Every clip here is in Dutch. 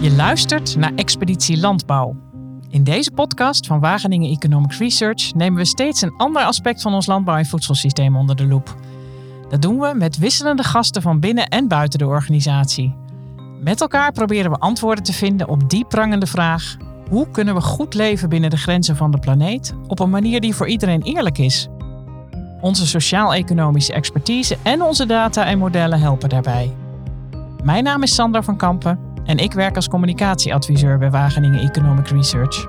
Je luistert naar Expeditie Landbouw. In deze podcast van Wageningen Economic Research nemen we steeds een ander aspect van ons landbouw- en voedselsysteem onder de loep. Dat doen we met wisselende gasten van binnen en buiten de organisatie. Met elkaar proberen we antwoorden te vinden op die prangende vraag: hoe kunnen we goed leven binnen de grenzen van de planeet op een manier die voor iedereen eerlijk is? Onze sociaal-economische expertise en onze data en modellen helpen daarbij. Mijn naam is Sandra van Kampen en ik werk als communicatieadviseur bij Wageningen Economic Research.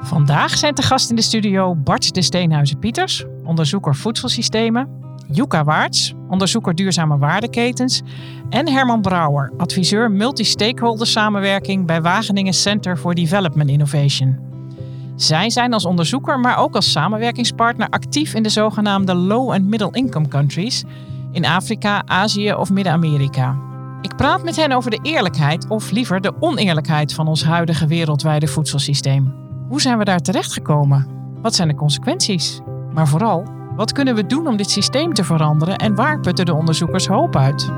Vandaag zijn te gast in de studio Bart de Steenhuizen-Pieters, onderzoeker voedselsystemen, Yuka Waarts, onderzoeker duurzame waardeketens en Herman Brouwer, adviseur multi-stakeholder samenwerking bij Wageningen Center for Development Innovation. Zij zijn als onderzoeker, maar ook als samenwerkingspartner actief in de zogenaamde low- en middle-income countries in Afrika, Azië of Midden-Amerika. Ik praat met hen over de eerlijkheid, of liever de oneerlijkheid van ons huidige wereldwijde voedselsysteem. Hoe zijn we daar terechtgekomen? Wat zijn de consequenties? Maar vooral, wat kunnen we doen om dit systeem te veranderen en waar putten de onderzoekers hoop uit?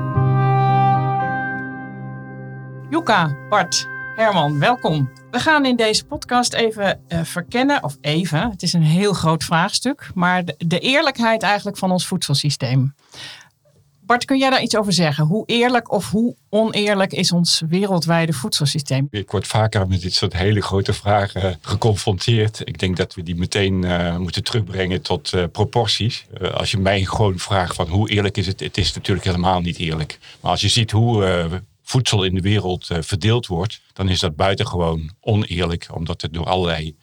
Yuka, Bart, Herman, welkom. We gaan in deze podcast even uh, verkennen, of even, het is een heel groot vraagstuk, maar de, eerlijkheid eigenlijk van ons voedselsysteem. Bart, kun jij daar iets over zeggen? Hoe eerlijk of hoe oneerlijk is ons wereldwijde voedselsysteem? Ik word vaker met dit soort hele grote vragen geconfronteerd. Ik denk dat we die meteen uh, moeten terugbrengen tot uh, proporties. Als je mij gewoon vraagt van hoe eerlijk is het? Het is natuurlijk helemaal niet eerlijk. Maar als je ziet hoe voedsel in de wereld verdeeld wordt, dan is dat buitengewoon oneerlijk. Omdat het door allerlei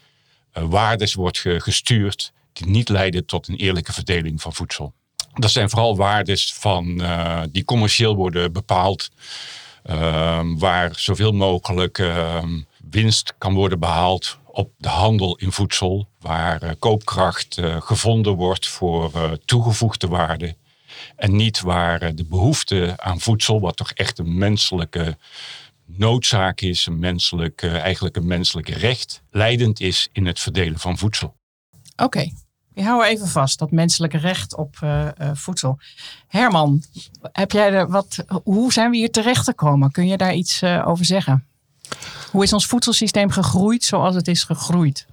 waardes wordt gestuurd die niet leiden tot een eerlijke verdeling van voedsel. Dat zijn vooral waardes van, uh, die commercieel worden bepaald. Uh, waar zoveel mogelijk uh, winst kan worden behaald op de handel in voedsel. Waar eh, koopkracht gevonden wordt voor toegevoegde waarde. En niet waar de behoefte aan voedsel, wat toch echt een menselijke noodzaak is, een menselijk, eigenlijk een menselijk recht, leidend is in het verdelen van voedsel. Oké, okay. Ik hou even vast, dat menselijke recht op uh, voedsel. Herman, heb jij er wat, hoe zijn we hier terecht gekomen? Kun je daar iets over zeggen? Hoe is ons voedselsysteem gegroeid zoals het is gegroeid?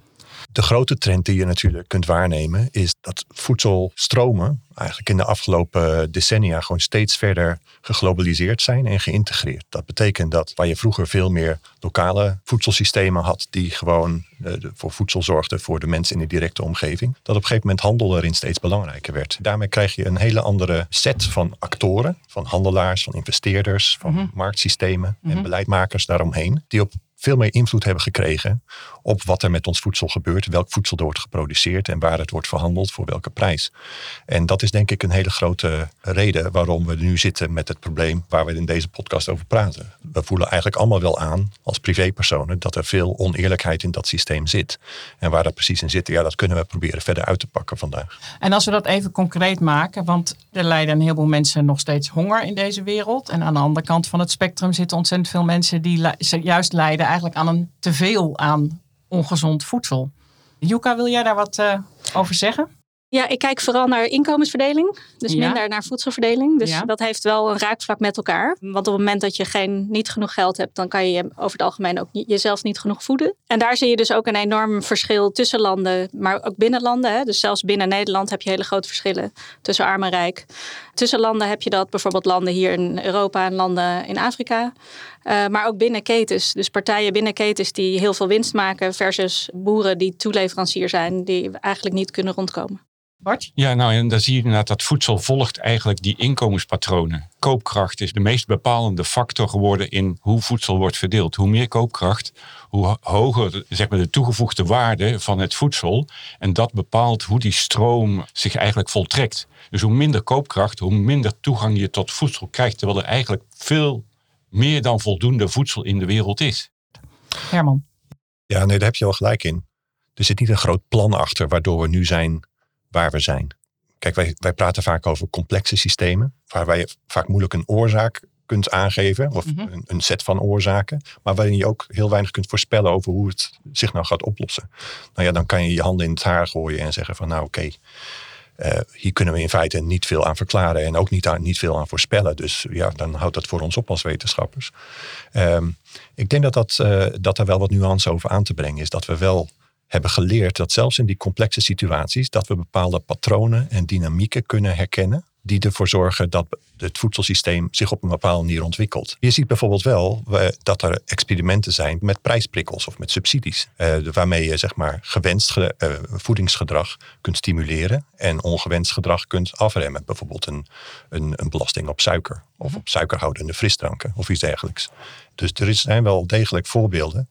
De grote trend die je natuurlijk kunt waarnemen is dat voedselstromen eigenlijk in de afgelopen decennia gewoon steeds verder geglobaliseerd zijn en geïntegreerd. Dat betekent dat waar je vroeger veel meer lokale voedselsystemen had die gewoon uh, voor voedsel zorgden voor de mensen in de directe omgeving, dat op een gegeven moment handel erin steeds belangrijker werd. Daarmee krijg je een hele andere set van actoren, van handelaars, van investeerders, van mm-hmm. marktsystemen en beleidmakers daaromheen, die op veel meer invloed hebben gekregen op wat er met ons voedsel gebeurt, welk voedsel er wordt geproduceerd en waar het wordt verhandeld voor welke prijs. En dat is denk ik een hele grote reden waarom we nu zitten met het probleem waar we in deze podcast over praten. We voelen eigenlijk allemaal wel aan als privépersonen dat er veel oneerlijkheid in dat systeem zit. En waar dat precies in zit, ja, dat kunnen we proberen verder uit te pakken vandaag. En als we dat even concreet maken, want er lijden een heleboel mensen nog steeds honger in deze wereld. En aan de andere kant van het spectrum zitten ontzettend veel mensen die juist lijden eigenlijk aan een teveel aan ongezond voedsel. Yuka, wil jij daar wat uh, over zeggen? Ja, ik kijk vooral naar inkomensverdeling. Dus ja. minder naar voedselverdeling. Dus ja. dat heeft wel een raakvlak met elkaar. Want op het moment dat je geen, niet genoeg geld hebt, dan kan je over het algemeen ook niet, jezelf niet genoeg voeden. En daar zie je dus ook een enorm verschil tussen landen, maar ook binnen landen. Hè. Dus zelfs binnen Nederland heb je hele grote verschillen tussen arm en rijk. Tussen landen heb je dat, bijvoorbeeld landen hier in Europa en landen in Afrika. Uh, maar ook binnen ketens. Dus partijen binnen ketens die heel veel winst maken versus boeren die toeleverancier zijn, die eigenlijk niet kunnen rondkomen. Bart? Ja, nou en dan zie je inderdaad dat voedsel volgt eigenlijk die inkomenspatronen. Koopkracht is de meest bepalende factor geworden in hoe voedsel wordt verdeeld. Hoe meer koopkracht, hoe hoger zeg maar, de toegevoegde waarde van het voedsel. En dat bepaalt hoe die stroom zich eigenlijk voltrekt. Dus hoe minder koopkracht, hoe minder toegang je tot voedsel krijgt. Terwijl er eigenlijk veel meer dan voldoende voedsel in de wereld is. Herman. Ja, nee, daar heb je wel gelijk in. Er zit niet een groot plan achter waardoor we nu zijn waar we zijn. Kijk, wij, wij praten vaak over complexe systemen, waar je vaak moeilijk een oorzaak kunt aangeven, of mm-hmm. een, een, set van oorzaken, maar waarin je ook heel weinig kunt voorspellen over hoe het zich nou gaat oplossen. Nou ja, dan kan je je handen in het haar gooien en zeggen van nou oké, okay, Uh, hier kunnen we in feite niet veel aan verklaren en ook niet, niet veel aan voorspellen. Dus ja, dan houdt dat voor ons op als wetenschappers. Um, ik denk dat, dat, uh, dat er wel wat nuance over aan te brengen is. Dat we wel hebben geleerd dat zelfs in die complexe situaties, dat we bepaalde patronen en dynamieken kunnen herkennen die ervoor zorgen dat het voedselsysteem zich op een bepaalde manier ontwikkelt. Je ziet bijvoorbeeld wel dat er experimenten zijn met prijsprikkels of met subsidies, eh, waarmee je zeg maar gewenst eh, voedingsgedrag kunt stimuleren en ongewenst gedrag kunt afremmen. Bijvoorbeeld een, een, een belasting op suiker of op suikerhoudende frisdranken of iets dergelijks. Dus er zijn wel degelijk voorbeelden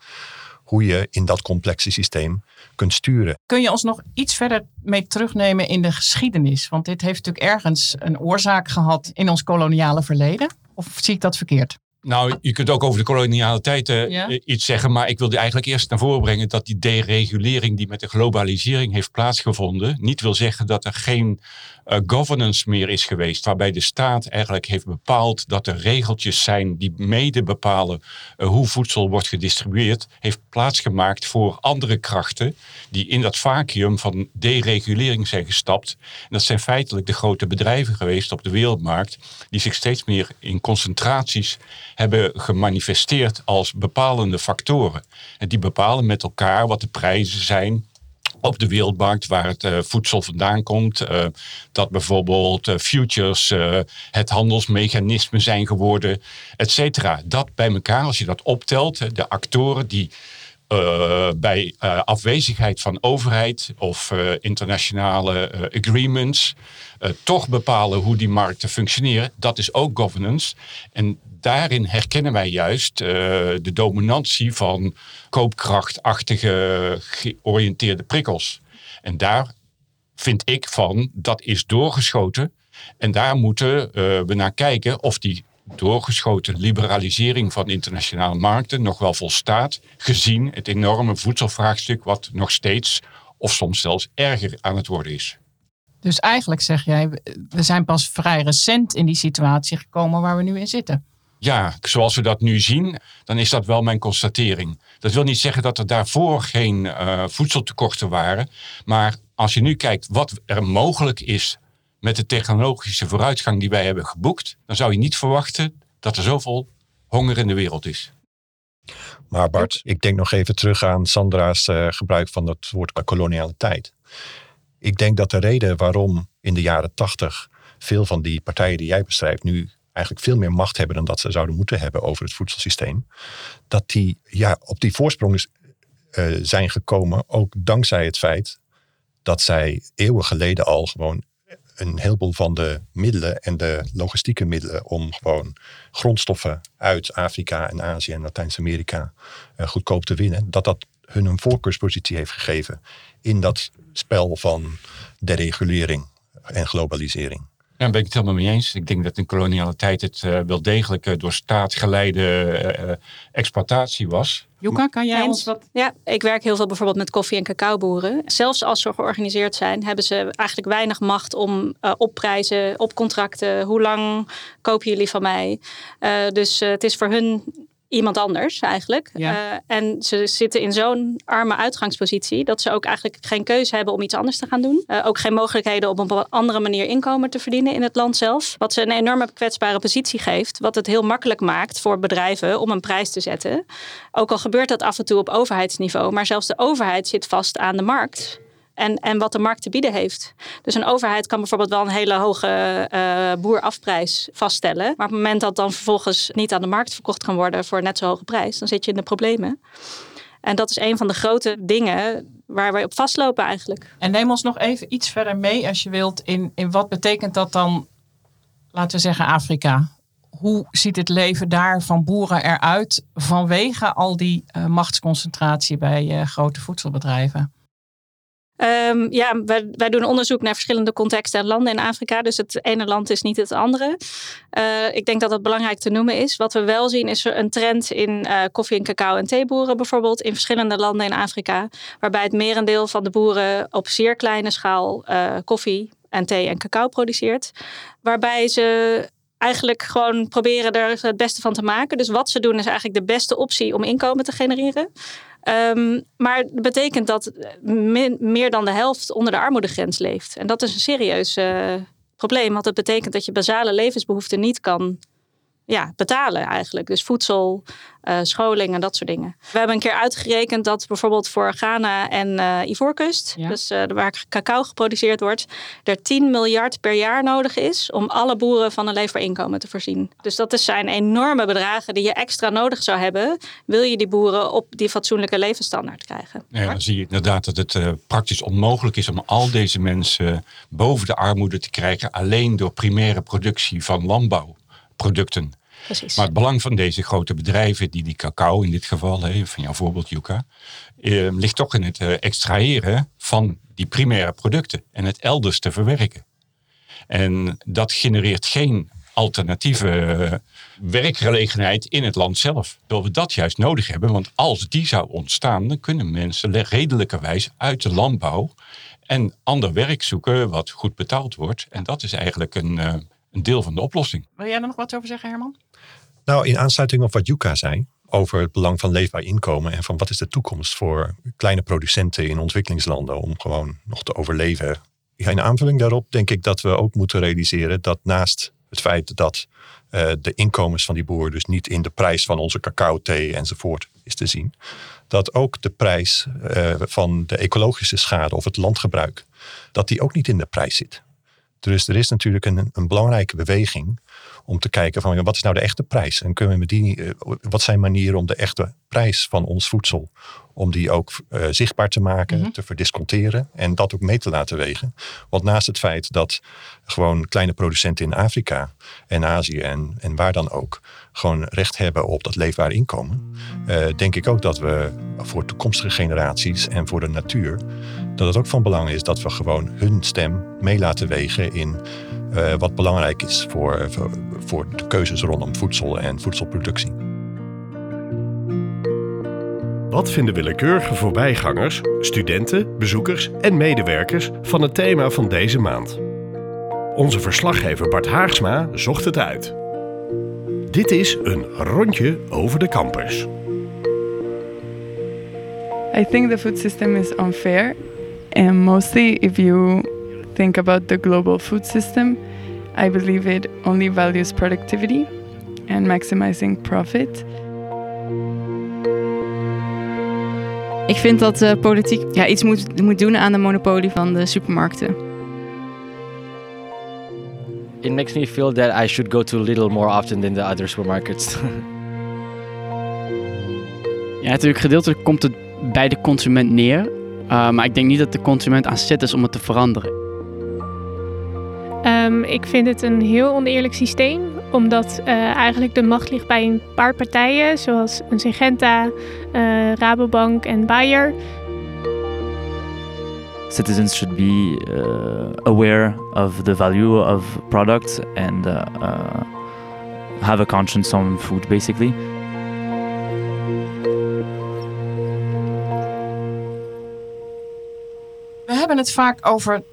hoe je in dat complexe systeem sturen. Kun je ons nog iets verder mee terugnemen in de geschiedenis? Want dit heeft natuurlijk ergens een oorzaak gehad in ons koloniale verleden. Of zie ik dat verkeerd? Nou, je kunt ook over de koloniale tijd uh, iets zeggen, maar ik wilde eigenlijk eerst naar voren brengen dat die deregulering die met de globalisering heeft plaatsgevonden, niet wil zeggen dat er geen uh, governance meer is geweest, waarbij de staat eigenlijk heeft bepaald dat er regeltjes zijn die mede bepalen uh, hoe voedsel wordt gedistribueerd, heeft plaatsgemaakt voor andere krachten die in dat vacuüm van deregulering zijn gestapt. En dat zijn feitelijk de grote bedrijven geweest op de wereldmarkt, die zich steeds meer in concentraties hebben gemanifesteerd als bepalende factoren. En die bepalen met elkaar wat de prijzen zijn op de wereldmarkt waar het uh, voedsel vandaan komt. Uh, dat bijvoorbeeld uh, futures het handelsmechanisme zijn geworden, et cetera. Dat bij elkaar, als je dat optelt, de actoren die bij afwezigheid van overheid of internationale agreements toch bepalen hoe die markten functioneren, dat is ook governance. En daarin herkennen wij juist de dominantie van koopkrachtachtige georiënteerde prikkels. En daar vind ik van, dat is doorgeschoten. En daar moeten we naar kijken of die doorgeschoten liberalisering van internationale markten nog wel volstaat, gezien het enorme voedselvraagstuk wat nog steeds of soms zelfs erger aan het worden is. Dus eigenlijk zeg jij, we zijn pas vrij recent in die situatie gekomen waar we nu in zitten. Ja, zoals we dat nu zien, dan is dat wel mijn constatering. Dat wil niet zeggen dat er daarvoor geen uh, voedseltekorten waren. Maar als je nu kijkt wat er mogelijk is met de technologische vooruitgang die wij hebben geboekt, dan zou je niet verwachten dat er zoveel honger in de wereld is. Maar Bart, ik denk nog even terug aan Sandra's uh, gebruik van het woord kolonialiteit. Ik denk dat de reden waarom in de jaren tachtig veel van die partijen die jij beschrijft nu eigenlijk veel meer macht hebben dan dat ze zouden moeten hebben over het voedselsysteem. Dat die ja, op die voorsprong uh, zijn gekomen, ook dankzij het feit dat zij eeuwen geleden al gewoon een heleboel van de middelen en de logistieke middelen om gewoon grondstoffen uit Afrika en Azië en Latijns-Amerika uh, goedkoop te winnen, dat dat hun een voorkeurspositie heeft gegeven in dat spel van deregulering en globalisering. Ja, daar ben ik het helemaal mee eens. Ik denk dat in koloniale tijd het uh, wel degelijk uh, door staat geleide uh, exploitatie was. Juka, kan jij ons wat... Ja, ik werk heel veel bijvoorbeeld met koffie- en cacaoboeren. Zelfs als ze georganiseerd zijn, hebben ze eigenlijk weinig macht om op prijzen, op contracten. Hoe lang kopen jullie van mij? dus het is voor hun iemand anders eigenlijk. Uh, en ze zitten in zo'n arme uitgangspositie dat ze ook eigenlijk geen keuze hebben om iets anders te gaan doen. Uh, ook geen mogelijkheden om op een andere manier inkomen te verdienen in het land zelf. Wat ze een enorme kwetsbare positie geeft, wat het heel makkelijk maakt voor bedrijven om een prijs te zetten. Ook al gebeurt dat af en toe op overheidsniveau, maar zelfs de overheid zit vast aan de markt en, en wat de markt te bieden heeft. Dus een overheid kan bijvoorbeeld wel een hele hoge uh, boerafprijs vaststellen. Maar op het moment dat dan vervolgens niet aan de markt verkocht kan worden voor net zo hoge prijs, dan zit je in de problemen. En dat is een van de grote dingen waar wij op vastlopen eigenlijk. En neem ons nog even iets verder mee als je wilt in, in wat betekent dat dan, laten we zeggen Afrika. Hoe ziet het leven daar van boeren eruit vanwege al die uh, machtsconcentratie bij uh, grote voedselbedrijven? Um, ja, wij, wij, doen onderzoek naar verschillende contexten en landen in Afrika. Dus het ene land is niet het andere. Uh, ik denk dat dat belangrijk te noemen is. Wat we wel zien is een trend in uh, koffie- en cacao- en theeboeren bijvoorbeeld. In verschillende landen in Afrika. Waarbij het merendeel van de boeren op zeer kleine schaal uh, koffie en thee en cacao produceert. Waarbij ze eigenlijk gewoon proberen er het beste van te maken. Dus wat ze doen is eigenlijk de beste optie om inkomen te genereren. Ehm, maar dat betekent dat meer dan de helft onder de armoedegrens leeft. En dat is een serieus uh, probleem, want het betekent dat je basale levensbehoeften niet kan ja, betalen eigenlijk. Dus voedsel, uh, scholing en dat soort dingen. We hebben een keer uitgerekend dat bijvoorbeeld voor Ghana en uh, Ivoorkust, dus uh, waar cacao geproduceerd wordt, er 10 miljard per jaar nodig is om alle boeren van een leefbaar inkomen te voorzien. Dus dat zijn enorme bedragen die je extra nodig zou hebben, wil je die boeren op die fatsoenlijke levensstandaard krijgen. Ja, dan zie je inderdaad dat het praktisch onmogelijk is om al deze mensen boven de armoede te krijgen alleen door primaire productie van landbouw producten. Precies. Maar het belang van deze grote bedrijven, die die cacao in dit geval, hè, van jouw voorbeeld Yuka, eh, ligt toch in het eh, extraheren van die primaire producten en het elders te verwerken. En dat genereert geen alternatieve eh, werkgelegenheid in het land zelf. Terwijl we dat juist nodig hebben, want als die zou ontstaan, dan kunnen mensen redelijkerwijs uit de landbouw en ander werk zoeken wat goed betaald wordt. En dat is eigenlijk een, eh, een deel van de oplossing. Wil jij er nog wat over zeggen, Herman? Nou, in aansluiting op wat Yuka zei over het belang van leefbaar inkomen en van wat is de toekomst voor kleine producenten in ontwikkelingslanden om gewoon nog te overleven. In aanvulling daarop denk ik dat we ook moeten realiseren dat naast het feit dat uh, de inkomens van die boeren dus niet in de prijs van onze cacao, thee enzovoort is te zien, dat ook de prijs uh, van de ecologische schade of het landgebruik, dat die ook niet in de prijs zit. Dus er is natuurlijk een, een belangrijke beweging om te kijken van wat is nou de echte prijs? En kunnen we met die, eh, wat zijn manieren om de echte prijs van ons voedsel, om die ook uh, zichtbaar te maken, mhm. te verdisconteren en dat ook mee te laten wegen. Want naast het feit dat gewoon kleine producenten in Afrika en Azië en, en waar dan ook gewoon recht hebben op dat leefbaar inkomen, uh, denk ik ook dat we voor toekomstige generaties en voor de natuur, dat het ook van belang is dat we gewoon hun stem mee laten wegen in uh, wat belangrijk is voor, voor, voor de keuzes rondom voedsel en voedselproductie. Wat vinden willekeurige voorbijgangers, studenten, bezoekers en medewerkers van het thema van deze maand? Onze verslaggever Bart Haagsma zocht het uit. Dit is een rondje over de campus. I think the food system is unfair and mostly if you think about the global food system, I believe it only values productivity and maximizing profit. Ik vind dat de politiek ja, iets moet, moet doen aan de monopolie van de supermarkten. It makes me feel that I should go to Lidl more often than the other supermarkets. ja, natuurlijk gedeeltelijk komt het bij de consument neer. Uh, maar ik denk niet dat de consument aan zet is om het te veranderen. Um, ik vind het een heel oneerlijk systeem, omdat uh, eigenlijk de macht ligt bij een paar partijen, zoals een Syngenta, uh, Rabobank en Bayer. Citizens should be uh, aware of the value of products and have a conscience on food, basically. We hebben het vaak over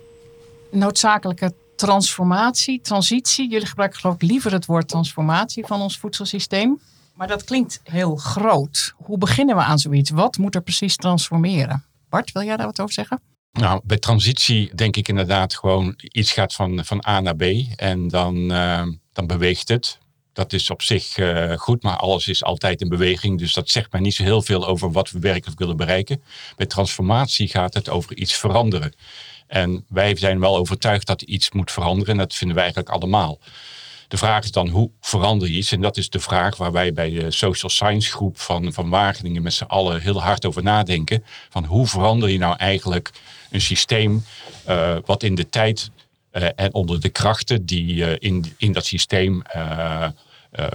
noodzakelijke transformatie, transitie. Jullie gebruiken geloof liever het woord transformatie van ons voedselsysteem. Maar dat klinkt heel groot. Hoe beginnen we aan zoiets? Wat moet er precies transformeren? Bart, wil jij daar wat over zeggen? Nou, bij transitie denk ik inderdaad gewoon iets gaat van, van A naar B en dan, uh, dan beweegt het. Dat is op zich uh, goed, maar alles is altijd in beweging. Dus dat zegt mij niet zo heel veel over wat we werkelijk willen bereiken. Bij transformatie gaat het over iets veranderen. En wij zijn wel overtuigd dat iets moet veranderen. En dat vinden wij eigenlijk allemaal. De vraag is dan hoe verander je iets? En dat is de vraag waar wij bij de Social Science groep van, van Wageningen met z'n allen heel hard over nadenken. Van hoe verander je nou eigenlijk een systeem uh, wat in de tijd uh, en onder de krachten die uh, in, in dat systeem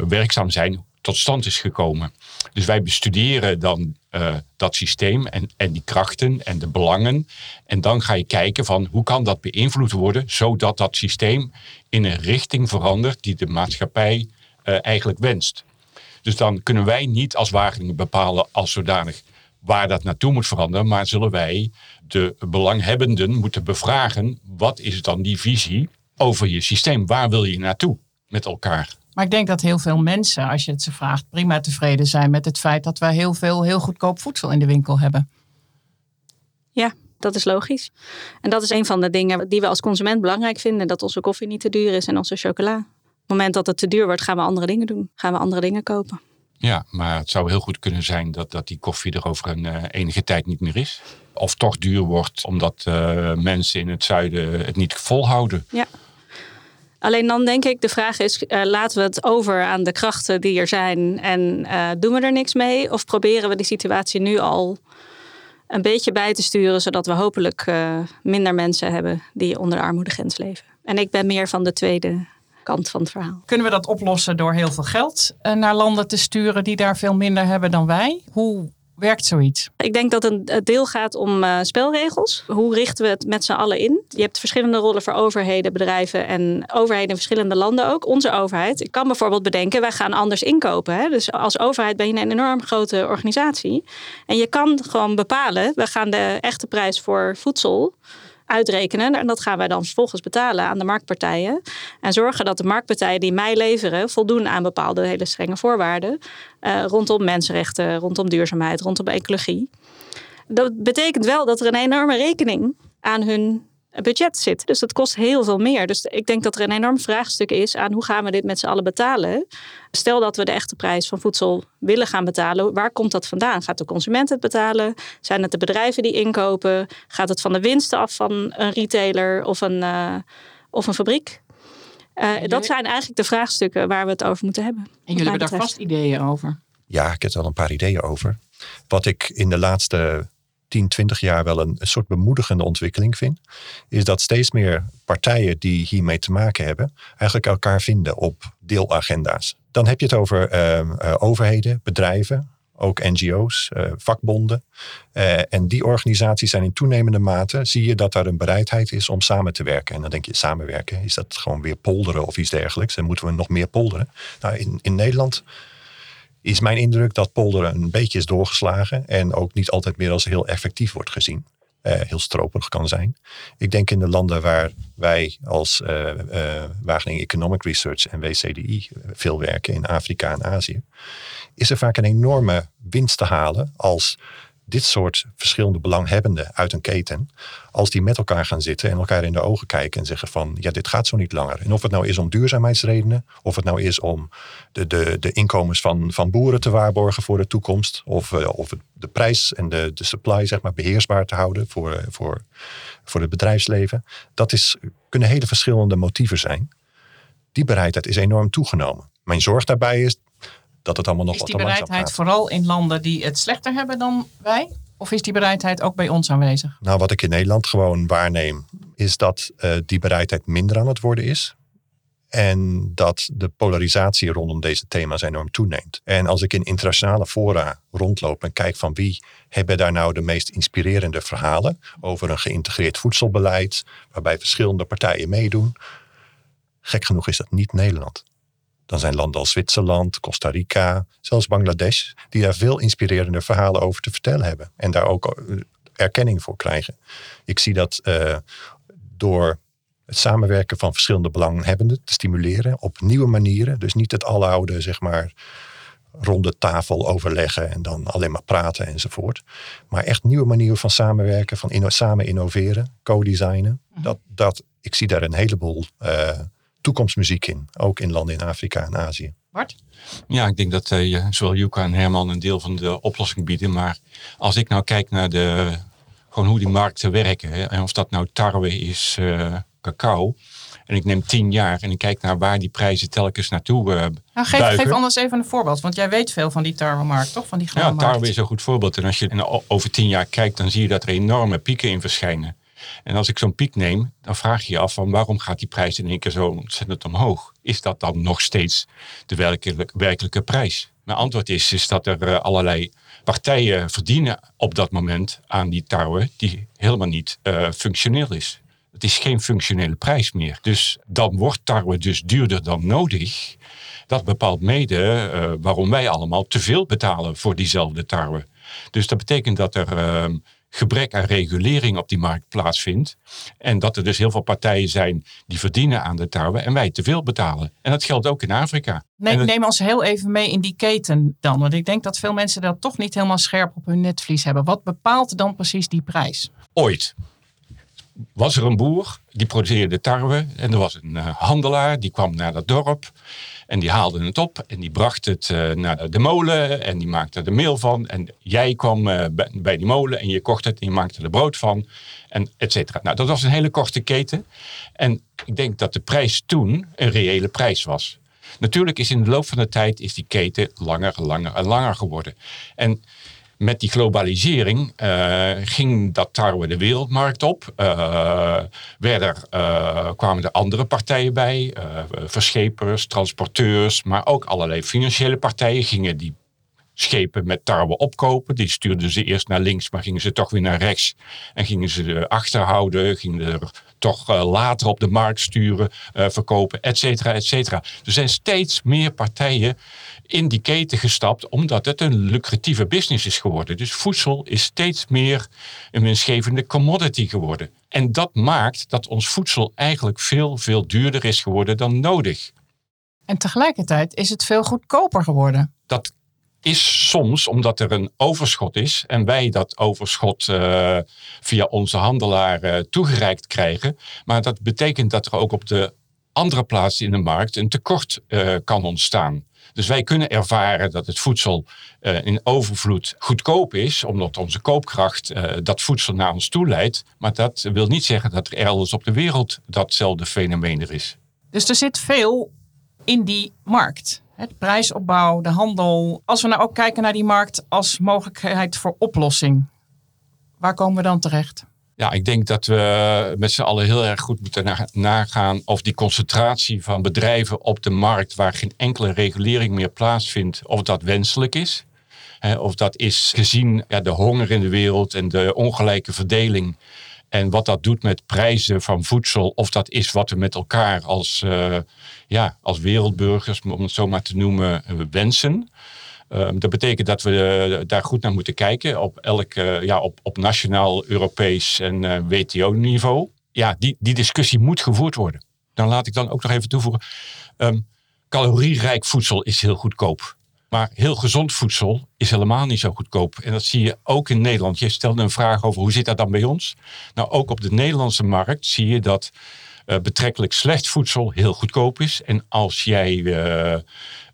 werkzaam zijn, tot stand is gekomen. Dus wij bestuderen dan uh, dat systeem en, en die krachten en de belangen. En dan ga je kijken van hoe kan dat beïnvloed worden, zodat dat systeem in een richting verandert die de maatschappij uh, eigenlijk wenst. Dus dan kunnen wij niet als Wageningen bepalen als zodanig waar dat naartoe moet veranderen, maar zullen wij de belanghebbenden moeten bevragen, wat is dan die visie over je systeem? Waar wil je naartoe met elkaar? Maar ik denk dat heel veel mensen, als je het ze vraagt, prima tevreden zijn met het feit dat wij heel veel heel goedkoop voedsel in de winkel hebben. Ja, dat is logisch. En dat is een van de dingen die we als consument belangrijk vinden: dat onze koffie niet te duur is en onze chocola. Op het moment dat het te duur wordt, gaan we andere dingen doen. Gaan we andere dingen kopen. Ja, maar het zou heel goed kunnen zijn dat, dat die koffie er over een uh, enige tijd niet meer is. Of toch duur wordt omdat uh, mensen in het zuiden het niet volhouden. Ja. Alleen dan denk ik, de vraag is, uh, laten we het over aan de krachten die er zijn en doen we er niks mee? Of proberen we die situatie nu al een beetje bij te sturen, zodat we hopelijk minder mensen hebben die onder de armoedegrens leven? En ik ben meer van de tweede kant van het verhaal. Kunnen we dat oplossen door heel veel geld eh, naar landen te sturen die daar veel minder hebben dan wij? Hoe werkt zoiets? Ik denk dat een deel gaat om uh, spelregels. Hoe richten we het met z'n allen in? Je hebt verschillende rollen voor overheden, bedrijven en overheden in verschillende landen ook. Onze overheid. Ik kan bijvoorbeeld bedenken, wij gaan anders inkopen. Hè? Dus als overheid ben je een enorm grote organisatie. En je kan gewoon bepalen, we gaan de echte prijs voor voedsel uitrekenen. En dat gaan wij dan vervolgens betalen aan de marktpartijen. En zorgen dat de marktpartijen die mij leveren voldoen aan bepaalde hele strenge voorwaarden. Uh, rondom mensenrechten, rondom duurzaamheid, rondom ecologie. Dat betekent wel dat er een enorme rekening aan hun budget zit. Dus dat kost heel veel meer. Dus ik denk dat er een enorm vraagstuk is aan hoe gaan we dit met z'n allen betalen. Stel dat we de echte prijs van voedsel willen gaan betalen, waar komt dat vandaan? Gaat de consument het betalen? Zijn het de bedrijven die inkopen? Gaat het van de winsten af van een retailer of een, uh, of een fabriek? Uh, dat zijn eigenlijk de vraagstukken waar we het over moeten hebben. En jullie hebben daar vast ideeën over? Ja, ik heb er al een paar ideeën over. Wat ik in de laatste 10, 20 jaar wel een, soort bemoedigende ontwikkeling vind, is dat steeds meer partijen die hiermee te maken hebben, eigenlijk elkaar vinden op deelagenda's. Dan heb je het over uh, overheden, bedrijven, ook NGO's, uh, vakbonden. Uh, en die organisaties zijn in toenemende mate, zie je dat daar een bereidheid is om samen te werken. En dan denk je, samenwerken, is dat gewoon weer polderen of iets dergelijks? En moeten we nog meer polderen? Nou, in, in Nederland is mijn indruk dat polderen een beetje is doorgeslagen en ook niet altijd meer als heel effectief wordt gezien. Uh, heel stroperig kan zijn. Ik denk in de landen waar wij als uh, Wageningen Economic Research en WCDI veel werken, in Afrika en Azië, is er vaak een enorme winst te halen als dit soort verschillende belanghebbenden uit een keten, als die met elkaar gaan zitten en elkaar in de ogen kijken en zeggen van ja, dit gaat zo niet langer. En of het nou is om duurzaamheidsredenen, of het nou is om de, de, de inkomens van, van boeren te waarborgen voor de toekomst, of, uh, of de prijs en de, de supply zeg maar, beheersbaar te houden voor, voor, voor het bedrijfsleven. Dat is, kunnen hele verschillende motieven zijn. Die bereidheid is enorm toegenomen. Mijn zorg daarbij is dat het allemaal nog is die bereidheid vooral in landen die het slechter hebben dan wij? Of is die bereidheid ook bij ons aanwezig? Nou, wat ik in Nederland gewoon waarneem, is dat uh, die bereidheid minder aan het worden is. En dat de polarisatie rondom deze thema's enorm toeneemt. En als ik in internationale fora rondloop en kijk van wie hebben daar nou de meest inspirerende verhalen over een geïntegreerd voedselbeleid, waarbij verschillende partijen meedoen. Gek genoeg is dat niet Nederland. Dan zijn landen als Zwitserland, Costa Rica, zelfs Bangladesh, die daar veel inspirerende verhalen over te vertellen hebben. En daar ook erkenning voor krijgen. Ik zie dat uh, door het samenwerken van verschillende belanghebbenden te stimuleren op nieuwe manieren. Dus niet het aloude, zeg maar, ronde tafel overleggen en dan alleen maar praten enzovoort. Maar echt nieuwe manieren van samenwerken, van inno samen innoveren, co-designen. -hmm. dat, dat, ik zie daar een heleboel uh, toekomstmuziek in. Ook in landen in Afrika en Azië. Bart? Ja, ik denk dat uh, zowel Yuka en Herman een deel van de oplossing bieden. Maar als ik nou kijk naar de, gewoon hoe die markten werken. Hè, en of dat nou tarwe is, uh, cacao. En ik neem tien jaar en ik kijk naar waar die prijzen telkens naartoe uh, nou, geef, geef anders even een voorbeeld. Want jij weet veel van die tarwemarkt, toch? Van die ja, tarwe is een goed voorbeeld. En als je over tien jaar kijkt, dan zie je dat er enorme pieken in verschijnen. En als ik zo'n piek neem, dan vraag je je af van waarom gaat die prijs in één keer zo ontzettend omhoog? Is dat dan nog steeds de werkelijke, prijs? Mijn antwoord is, is dat er uh, allerlei partijen verdienen op dat moment aan die tarwe die helemaal niet uh, functioneel is. Het is geen functionele prijs meer. Dus dan wordt tarwe dus duurder dan nodig. Dat bepaalt mede uh, waarom wij allemaal te veel betalen voor diezelfde tarwe. Dus dat betekent dat er gebrek aan regulering op die markt plaatsvindt. En dat er dus heel veel partijen zijn die verdienen aan de tarwe en wij te veel betalen. En dat geldt ook in Afrika. Nee, dat... Neem ons heel even mee in die keten dan. Want ik denk dat veel mensen dat toch niet helemaal scherp op hun netvlies hebben. Wat bepaalt dan precies die prijs? Ooit was er een boer die produceerde tarwe. En er was een uh, handelaar die kwam naar dat dorp. En die haalde het op en die bracht het uh, naar de molen en die maakte er meel van. En jij kwam bij, bij, die molen en je kocht het en je maakte er brood van. En et cetera. Nou, dat was een hele korte keten. En ik denk dat de prijs toen een reële prijs was. Natuurlijk is in de loop van de tijd is die keten langer, langer en langer geworden. En met die globalisering uh, ging dat tarwe de wereldmarkt op. Uh, kwamen er andere partijen bij, verschepers, transporteurs, maar ook allerlei financiële partijen gingen die schepen met tarwe opkopen. Die stuurden ze eerst naar links, maar gingen ze toch weer naar rechts. En gingen ze achterhouden, gingen er toch later op de markt sturen, verkopen, et cetera, et cetera. Er zijn steeds meer partijen in die keten gestapt, omdat het een lucratieve business is geworden. Dus voedsel is steeds meer een winstgevende commodity geworden. En dat maakt dat ons voedsel eigenlijk veel, veel duurder is geworden dan nodig. En tegelijkertijd is het veel goedkoper geworden. Dat is soms omdat er een overschot is en wij dat overschot uh, via onze handelaar uh, toegereikt krijgen. Maar dat betekent dat er ook op de andere plaatsen in de markt een tekort uh, kan ontstaan. Dus wij kunnen ervaren dat het voedsel uh, in overvloed goedkoop is, omdat onze koopkracht uh, dat voedsel naar ons toe leidt. Maar dat wil niet zeggen dat er elders op de wereld datzelfde fenomeen er is. Dus er zit veel in die markt. De prijsopbouw, de handel. Als we nou ook kijken naar die markt als mogelijkheid voor oplossing, waar komen we dan terecht? Ja, ik denk dat we met z'n allen heel erg goed moeten nagaan of die concentratie van bedrijven op de markt waar geen enkele regulering meer plaatsvindt, of dat wenselijk is. Of dat is gezien ja, de honger in de wereld en de ongelijke verdeling. En wat dat doet met prijzen van voedsel. Of dat is wat we met elkaar als, uh, ja, als wereldburgers, om het zo maar te noemen, wensen. Um, dat betekent dat we uh, daar goed naar moeten kijken op elk, uh, ja, op, op nationaal, Europees en uh, WTO-niveau. Ja, die, die discussie moet gevoerd worden. Dan laat ik dan ook nog even toevoegen. Um, calorierijk voedsel is heel goedkoop. Maar heel gezond voedsel is helemaal niet zo goedkoop. En dat zie je ook in Nederland. Je stelde een vraag over hoe zit dat dan bij ons? Nou, ook op de Nederlandse markt zie je dat betrekkelijk slecht voedsel heel goedkoop is. En als jij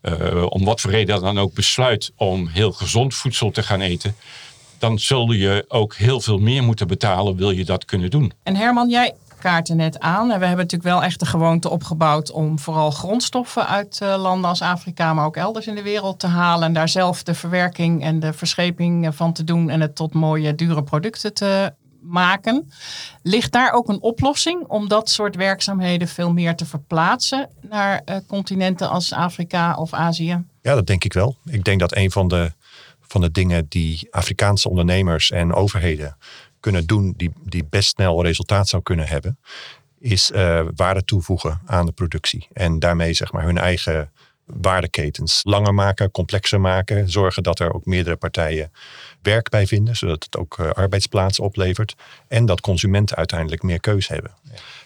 uh, om wat voor reden dan ook besluit om heel gezond voedsel te gaan eten, dan zul je ook heel veel meer moeten betalen, wil je dat kunnen doen. En Herman, jij kaarten net aan. We hebben natuurlijk wel echt de gewoonte opgebouwd om vooral grondstoffen uit landen als Afrika, maar ook elders in de wereld te halen. En daar zelf de verwerking en de verscheping van te doen en het tot mooie, dure producten te maken. Ligt daar ook een oplossing om dat soort werkzaamheden veel meer te verplaatsen naar uh, continenten als Afrika of Azië? Ja, dat denk ik wel. Ik denk dat een van de, van de dingen die Afrikaanse ondernemers en overheden kunnen doen, die, die best snel resultaat zou kunnen hebben, is uh, waarde toevoegen aan de productie. En daarmee zeg maar hun eigen waardeketens langer maken, complexer maken. Zorgen dat er ook meerdere partijen werk bij vinden, zodat het ook uh, arbeidsplaatsen oplevert. En dat consumenten uiteindelijk meer keus hebben.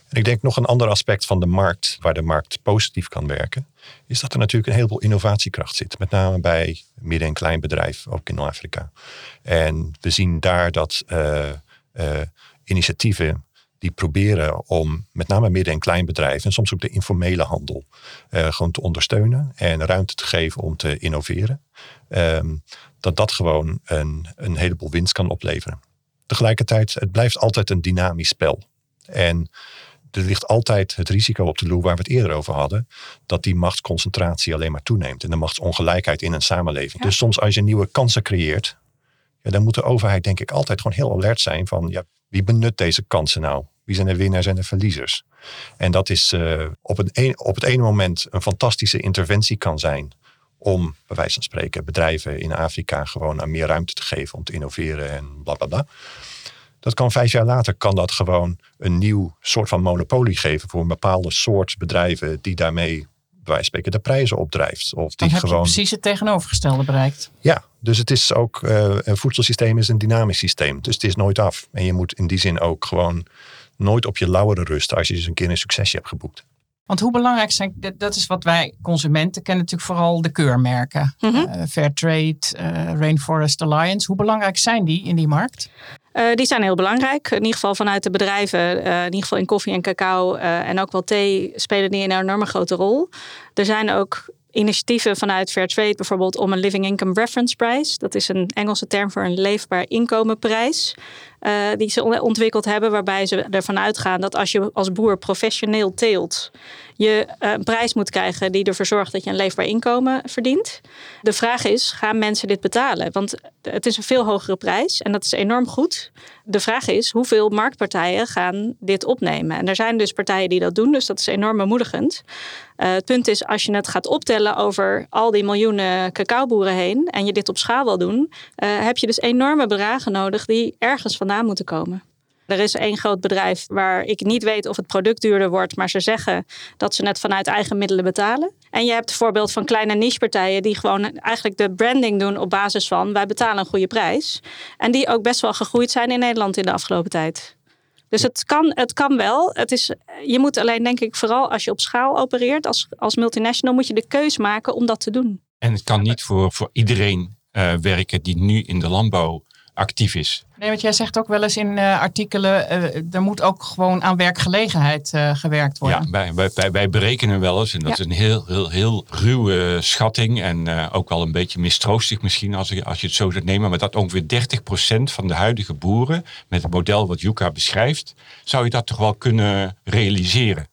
En ik denk nog een ander aspect van de markt, waar de markt positief kan werken, is dat er natuurlijk een heleboel innovatiekracht zit. Met name bij midden- en kleinbedrijf, ook in Afrika. En we zien daar dat uh, uh, initiatieven die proberen om met name midden- en kleinbedrijven en soms ook de informele handel uh, gewoon te ondersteunen en ruimte te geven om te innoveren. Um, dat dat gewoon een, een heleboel winst kan opleveren. Tegelijkertijd, het blijft altijd een dynamisch spel. En er ligt altijd het risico op de loer waar we het eerder over hadden, dat die machtsconcentratie alleen maar toeneemt en de machtsongelijkheid in een samenleving. Ja. Dus soms als je nieuwe kansen creëert, ja, dan moet de overheid denk ik altijd gewoon heel alert zijn van ja, wie benut deze kansen nou? Wie zijn de winnaars en de verliezers? En dat is uh, op, het een, op het ene moment een fantastische interventie kan zijn om, bij wijze van spreken, bedrijven in Afrika gewoon aan meer ruimte te geven om te innoveren en bla bla bla. Dat kan vijf jaar later kan dat gewoon een nieuw soort van monopolie geven voor een bepaalde soort bedrijven die daarmee bij wijze van spreken de prijzen opdrijft. Of die Dan gewoon... precies het tegenovergestelde bereikt. Ja, dus het is ook, uh, een voedselsysteem is een dynamisch systeem. Dus het is nooit af. En je moet in die zin ook gewoon nooit op je lauweren rusten als je eens een keer een succesje hebt geboekt. Want hoe belangrijk zijn, dat is wat wij consumenten kennen natuurlijk vooral de keurmerken. Mm -hmm. Fairtrade, uh, Rainforest Alliance. Hoe belangrijk zijn die in die markt? Uh, die zijn heel belangrijk. In ieder geval vanuit de bedrijven, uh, in ieder geval in koffie en cacao en ook wel thee, spelen die een enorme grote rol. Er zijn ook initiatieven vanuit Fairtrade bijvoorbeeld om een Living Income Reference Price. Dat is een Engelse term voor een leefbaar inkomenprijs. Uh, die ze ontwikkeld hebben, waarbij ze ervan uitgaan dat als je als boer professioneel teelt, je eh, een prijs moet krijgen die ervoor zorgt dat je een leefbaar inkomen verdient. De vraag is, gaan mensen dit betalen? Want het is een veel hogere prijs en dat is enorm goed. De vraag is, hoeveel marktpartijen gaan dit opnemen? En er zijn dus partijen die dat doen, dus dat is enorm bemoedigend. Uh, het punt is, als je het gaat optellen over al die miljoenen cacaoboeren heen en je dit op schaal wil doen, uh, heb je dus enorme bedragen nodig die ergens vandaan moeten komen. Er is één groot bedrijf waar ik niet weet of het product duurder wordt, maar ze zeggen dat ze het vanuit eigen middelen betalen. En je hebt het voorbeeld van kleine nichepartijen die gewoon eigenlijk de branding doen op basis van wij betalen een goede prijs. En die ook best wel gegroeid zijn in Nederland in de afgelopen tijd. Dus het kan, het kan wel. Het is, je moet alleen, denk ik, vooral als je op schaal opereert, als, als multinational, moet je de keus maken om dat te doen. En het kan niet voor, voor iedereen uh, werken die nu in de landbouw actief is. Nee, want jij zegt ook wel eens in uh, artikelen, uh, er moet ook gewoon aan werkgelegenheid uh, gewerkt worden. Ja, wij, wij, wij, berekenen wel eens, en dat ja. is een heel, heel, heel ruwe schatting en ook wel een beetje mistroostig misschien als, je, als je het zo zou nemen, maar dat ongeveer 30% van de huidige boeren met het model wat Yuka beschrijft, zou je dat toch wel kunnen realiseren.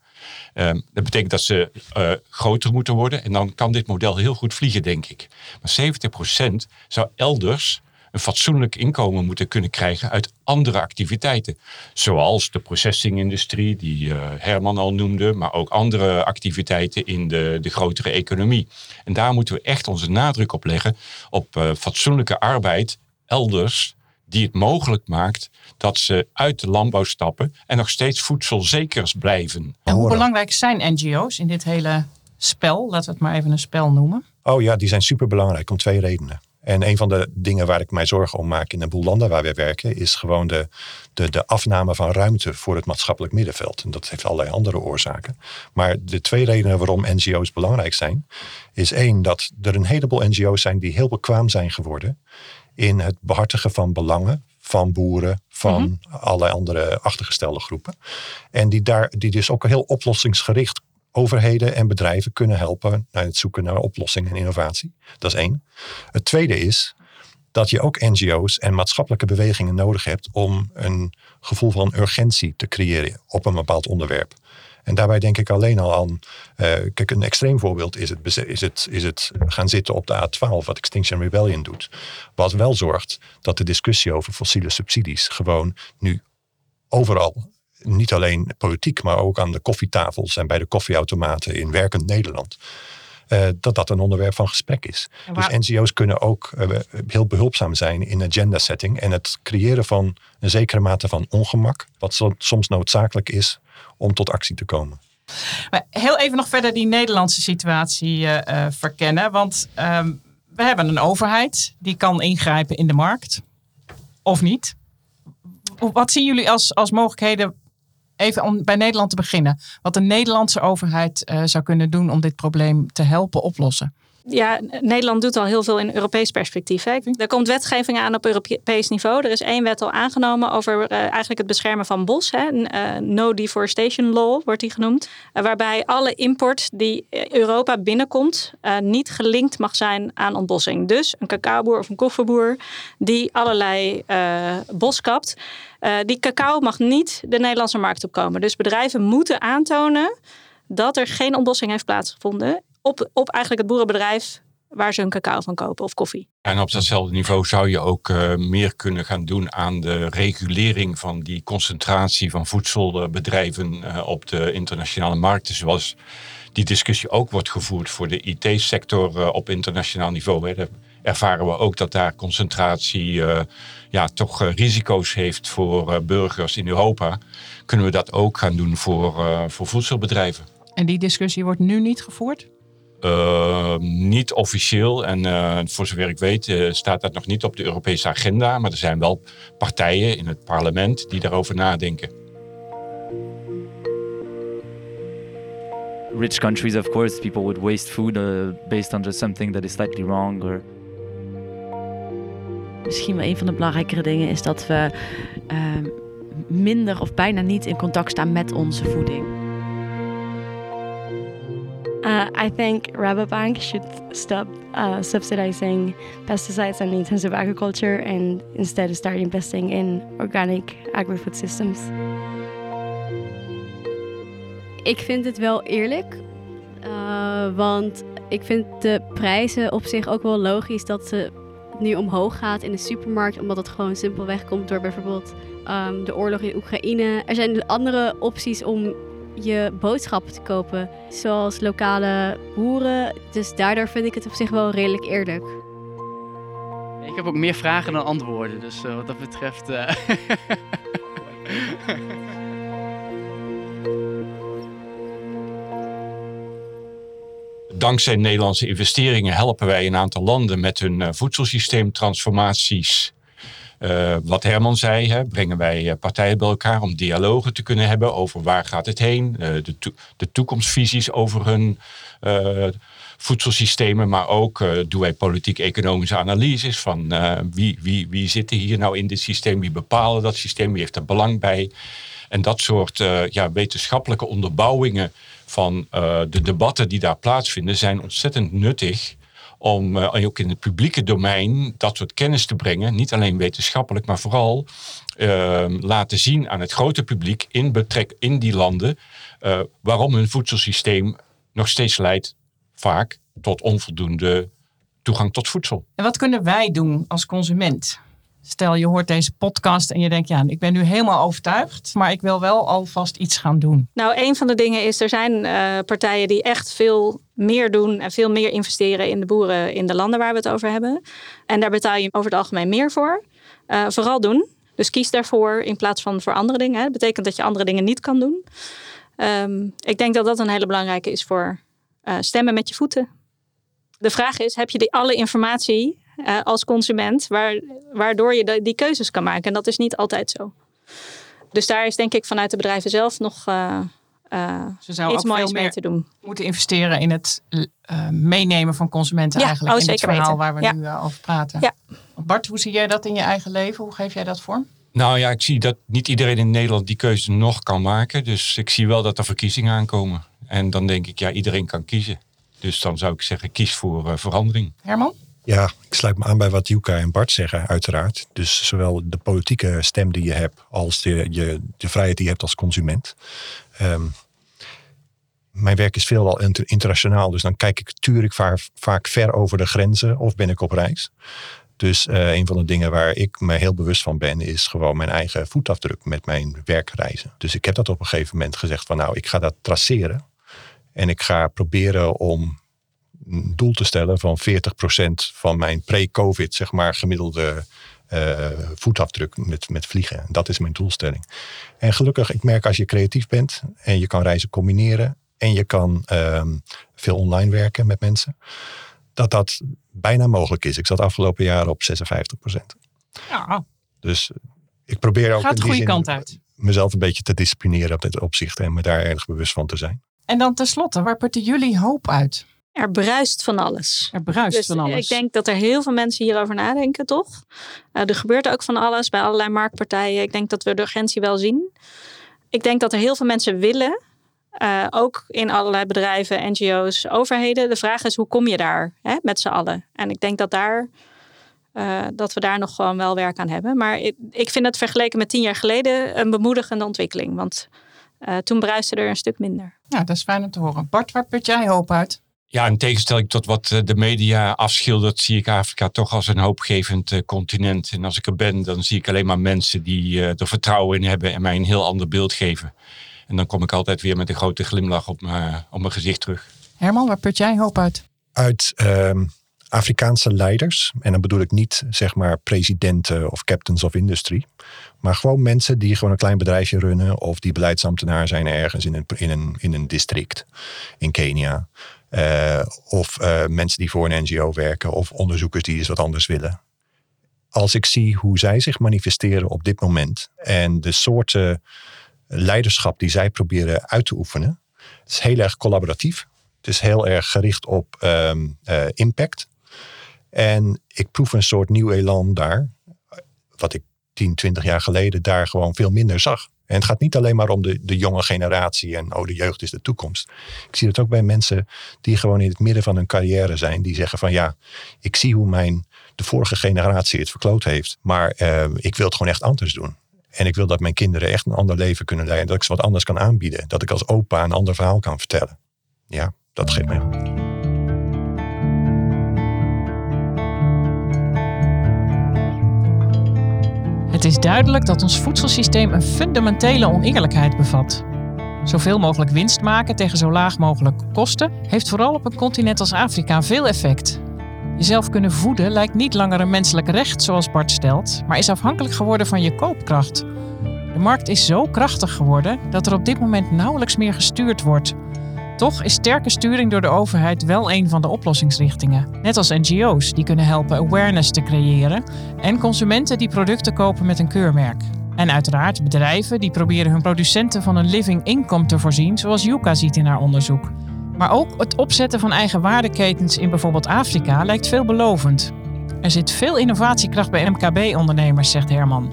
Um, dat betekent dat ze uh, groter moeten worden en dan kan dit model heel goed vliegen, denk ik. Maar 70% zou elders een fatsoenlijk inkomen moeten kunnen krijgen uit andere activiteiten. Zoals de processingindustrie, die uh, Herman al noemde, maar ook andere activiteiten in de, de grotere economie. En daar moeten we echt onze nadruk op leggen, op uh, fatsoenlijke arbeid elders, die het mogelijk maakt dat ze uit de landbouw stappen en nog steeds voedselzekers blijven. En hoe belangrijk zijn NGO's in dit hele spel? Laten we het maar even een spel noemen. Oh ja, die zijn superbelangrijk om twee redenen. En een van de dingen waar ik mij zorgen om maak in een boel landen waar we werken, is gewoon de, de, de afname van ruimte voor het maatschappelijk middenveld. En dat heeft allerlei andere oorzaken. Maar de twee redenen waarom NGO's belangrijk zijn, is één, dat er een heleboel NGO's zijn die heel bekwaam zijn geworden in het behartigen van belangen van boeren, van mm -hmm. allerlei andere achtergestelde groepen. En die, daar, die dus ook heel oplossingsgericht overheden en bedrijven kunnen helpen naar het zoeken naar oplossingen en innovatie. Dat is één. Het tweede is dat je ook NGO's en maatschappelijke bewegingen nodig hebt om een gevoel van urgentie te creëren op een bepaald onderwerp. En daarbij denk ik alleen al aan, uh, kijk, een extreem voorbeeld is het, is, het, is het gaan zitten op de A12, wat Extinction Rebellion doet. Wat wel zorgt dat de discussie over fossiele subsidies gewoon nu overal niet alleen politiek, maar ook aan de koffietafels en bij de koffieautomaten in werkend Nederland. Uh, dat dat een onderwerp van gesprek is. Dus NGO's kunnen ook uh, heel behulpzaam zijn in agenda setting en het creëren van een zekere mate van ongemak, wat soms noodzakelijk is om tot actie te komen. Maar heel even nog verder die Nederlandse situatie uh, verkennen, want um, we hebben een overheid die kan ingrijpen in de markt, of niet. Wat zien jullie als, als mogelijkheden even om bij Nederland te beginnen. Wat de Nederlandse overheid uh, zou kunnen doen om dit probleem te helpen oplossen. Ja, Nederland doet al heel veel in Europees perspectief. Hè. Er komt wetgeving aan op Europees niveau. Er is één wet al aangenomen over uh, eigenlijk het beschermen van bos. Hè. Uh, no Deforestation Law wordt die genoemd. Uh, waarbij alle import die Europa binnenkomt niet gelinkt mag zijn aan ontbossing. Dus een cacaoboer of een koffieboer die allerlei bos kapt. die cacao mag niet de Nederlandse markt opkomen. Dus bedrijven moeten aantonen dat er geen ontbossing heeft plaatsgevonden op, op eigenlijk het boerenbedrijf waar ze hun cacao van kopen of koffie. En op datzelfde niveau zou je ook uh, meer kunnen gaan doen aan de regulering van die concentratie van voedselbedrijven uh, op de internationale markten. Zoals die discussie ook wordt gevoerd voor de IT-sector uh, op internationaal niveau. Hè. Daar ervaren we ook dat daar concentratie ja, toch risico's heeft voor burgers in Europa. Kunnen we dat ook gaan doen voor, voor voedselbedrijven? En die discussie wordt nu niet gevoerd? Niet officieel en voor zover ik weet staat dat nog niet op de Europese agenda. Maar er zijn wel partijen in het parlement die daarover nadenken. Rich countries, of course, people would waste food uh, based on just something that is slightly wrong. Or... Misschien wel een van de belangrijkere dingen is dat we uh, minder of bijna niet in contact staan met onze voeding. Uh, I think Rabobank should stop uh, subsidizing pesticides and intensive agriculture and instead start investing in organic agri-food systems. Ik vind het wel eerlijk, uh, want ik vind de prijzen op zich ook wel logisch dat ze nu omhoog gaat in de supermarkt, omdat het gewoon simpelweg komt door bijvoorbeeld um, de oorlog in Oekraïne. Er zijn dus andere opties om je boodschappen te kopen, zoals lokale boeren. Dus daardoor vind ik het op zich wel redelijk eerlijk. Ik heb ook meer vragen dan antwoorden, dus uh, wat dat betreft. Uh... dankzij Nederlandse investeringen helpen wij een aantal landen met hun uh, voedselsysteemtransformaties. Uh, wat Herman zei, hè, brengen wij uh, partijen bij elkaar om dialogen te kunnen hebben over waar gaat het heen, de, to de toekomstvisies over hun voedselsystemen, maar ook doen wij politiek-economische analyses van wie, wie, wie zit hier nou in dit systeem, wie bepalen dat systeem, wie heeft er belang bij. En dat soort ja, wetenschappelijke onderbouwingen van uh, de debatten die daar plaatsvinden zijn ontzettend nuttig om uh, ook in het publieke domein dat soort kennis te brengen. Niet alleen wetenschappelijk, maar vooral uh, laten zien aan het grote publiek in, betrek, in die landen waarom hun voedselsysteem nog steeds leidt vaak tot onvoldoende toegang tot voedsel. En wat kunnen wij doen als consument? Stel je hoort deze podcast en je denkt, ja, ik ben nu helemaal overtuigd, maar ik wil wel alvast iets gaan doen. Nou, een van de dingen is, er zijn uh, partijen die echt veel meer doen en veel meer investeren in de boeren in de landen waar we het over hebben. En daar betaal je over het algemeen meer voor. Uh, vooral doen. Dus kies daarvoor in plaats van voor andere dingen. Dat betekent dat je andere dingen niet kan doen. Um, ik denk dat dat een hele belangrijke is voor uh, stemmen met je voeten. De vraag is, heb je die alle informatie uh, als consument, waar, waardoor je de, die keuzes kan maken. En dat is niet altijd zo. Dus daar is denk ik vanuit de bedrijven zelf nog uh, uh, Ze iets moois mee te doen. Moeten investeren in het meenemen van consumenten ja, eigenlijk. Oh, in het verhaal weten. waar we ja. nu over praten. Ja. Bart, hoe zie jij dat in je eigen leven? Hoe geef jij dat vorm? Nou ja, ik zie dat niet iedereen in Nederland die keuze nog kan maken. Dus ik zie wel dat er verkiezingen aankomen. En dan denk ik, ja, iedereen kan kiezen. Dus dan zou ik zeggen, kies voor verandering. Herman? Ja, ik sluit me aan bij wat Juka en Bart zeggen, uiteraard. Dus zowel de politieke stem die je hebt als de, je, de vrijheid die je hebt als consument. Um, mijn werk is veelal internationaal, dus dan kijk ik natuurlijk vaak, vaak ver over de grenzen of ben ik op reis. Dus uh, een van de dingen waar ik me heel bewust van ben, is gewoon mijn eigen voetafdruk met mijn werkreizen. Dus ik heb dat op een gegeven moment gezegd van nou, ik ga dat traceren. En ik ga proberen om doel te stellen van 40% van mijn pre-COVID, zeg maar, gemiddelde uh, voetafdruk met, met vliegen. Dat is mijn doelstelling. En gelukkig, ik merk als je creatief bent en je kan reizen combineren en je kan uh, veel online werken met mensen, dat dat bijna mogelijk is. Ik zat afgelopen jaar op 56%. Ja. Dus ik probeer ook Gaat de goede kant uit. mezelf een beetje te disciplineren op dit opzicht en me daar erg bewust van te zijn. En dan tenslotte, waar putten jullie hoop uit? Er bruist van alles. Er bruist dus van alles. Ik denk dat er heel veel mensen hierover nadenken, toch? Uh, er gebeurt ook van alles bij allerlei marktpartijen. Ik denk dat we de urgentie wel zien. Ik denk dat er heel veel mensen willen. Uh, ook in allerlei bedrijven, NGO's, overheden. De vraag is, hoe kom je daar hè, met z'n allen? En ik denk dat, daar, uh, dat we daar nog gewoon wel werk aan hebben. Maar ik, ik vind het vergeleken met tien jaar geleden een bemoedigende ontwikkeling. Want toen bruiste er een stuk minder. Ja, dat is fijn om te horen. Bart, waar put jij hoop uit? Ja, in tegenstelling tot wat eh, de media afschildert, zie ik Afrika toch als een hoopgevend eh, continent. En als ik er ben, dan zie ik alleen maar mensen die uh, er vertrouwen in hebben en mij een heel ander beeld geven. En dan kom ik altijd weer met een grote glimlach op, mijn, op mijn gezicht terug. Herman, waar put jij hoop uit? Uit uh, Afrikaanse leiders. En dan bedoel ik niet zeg maar presidenten of captains of industry. Maar gewoon mensen die gewoon een klein bedrijfje runnen. Of die beleidsambtenaar zijn ergens in een, in een, in een district in Kenia. Of mensen die voor een NGO werken of onderzoekers die eens wat anders willen. Als ik zie hoe zij zich manifesteren op dit moment en de soorten leiderschap die zij proberen uit te oefenen, het is heel erg collaboratief. Het is heel erg gericht op ehm, impact. En ik proef een soort nieuw elan daar, wat ik 10, 20 jaar geleden daar gewoon veel minder zag. En het gaat niet alleen maar om de, de jonge generatie en oh, de jeugd is de toekomst. Ik zie het ook bij mensen die gewoon in het midden van hun carrière zijn, die zeggen van ja, ik zie hoe mijn, de vorige generatie het verkloot heeft, maar eh, ik wil het gewoon echt anders doen. En ik wil dat mijn kinderen echt een ander leven kunnen leiden, dat ik ze wat anders kan aanbieden, dat ik als opa een ander verhaal kan vertellen. Ja, dat geeft mij. Het is duidelijk dat ons voedselsysteem een fundamentele oneerlijkheid bevat. Zoveel mogelijk winst maken tegen zo laag mogelijke kosten heeft vooral op een continent als Afrika veel effect. Jezelf kunnen voeden lijkt niet langer een menselijk recht zoals Bart stelt, maar is afhankelijk geworden van je koopkracht. De markt is zo krachtig geworden dat er op dit moment nauwelijks meer gestuurd wordt. Toch is sterke sturing door de overheid wel een van de oplossingsrichtingen. Net als NGO's die kunnen helpen awareness te creëren en consumenten die producten kopen met een keurmerk. En uiteraard bedrijven die proberen hun producenten van een living income te voorzien, zoals Yuka ziet in haar onderzoek. Maar ook het opzetten van eigen waardeketens in bijvoorbeeld Afrika lijkt veelbelovend. Er zit veel innovatiekracht bij MKB-ondernemers, zegt Herman.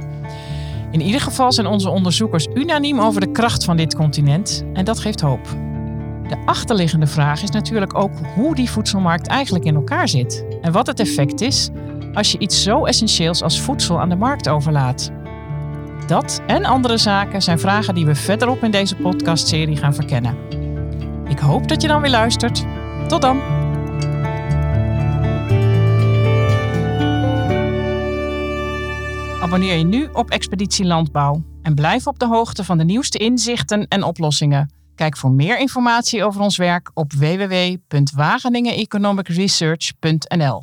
In ieder geval zijn onze onderzoekers unaniem over de kracht van dit continent en dat geeft hoop. De achterliggende vraag is natuurlijk ook hoe die voedselmarkt eigenlijk in elkaar zit en wat het effect is als je iets zo essentieels als voedsel aan de markt overlaat. Dat en andere zaken zijn vragen die we verderop in deze podcastserie gaan verkennen. Ik hoop dat je dan weer luistert. Tot dan! Abonneer je nu op Expeditie Landbouw en blijf op de hoogte van de nieuwste inzichten en oplossingen. Kijk voor meer informatie over ons werk op www.wageningeneconomicresearch.nl.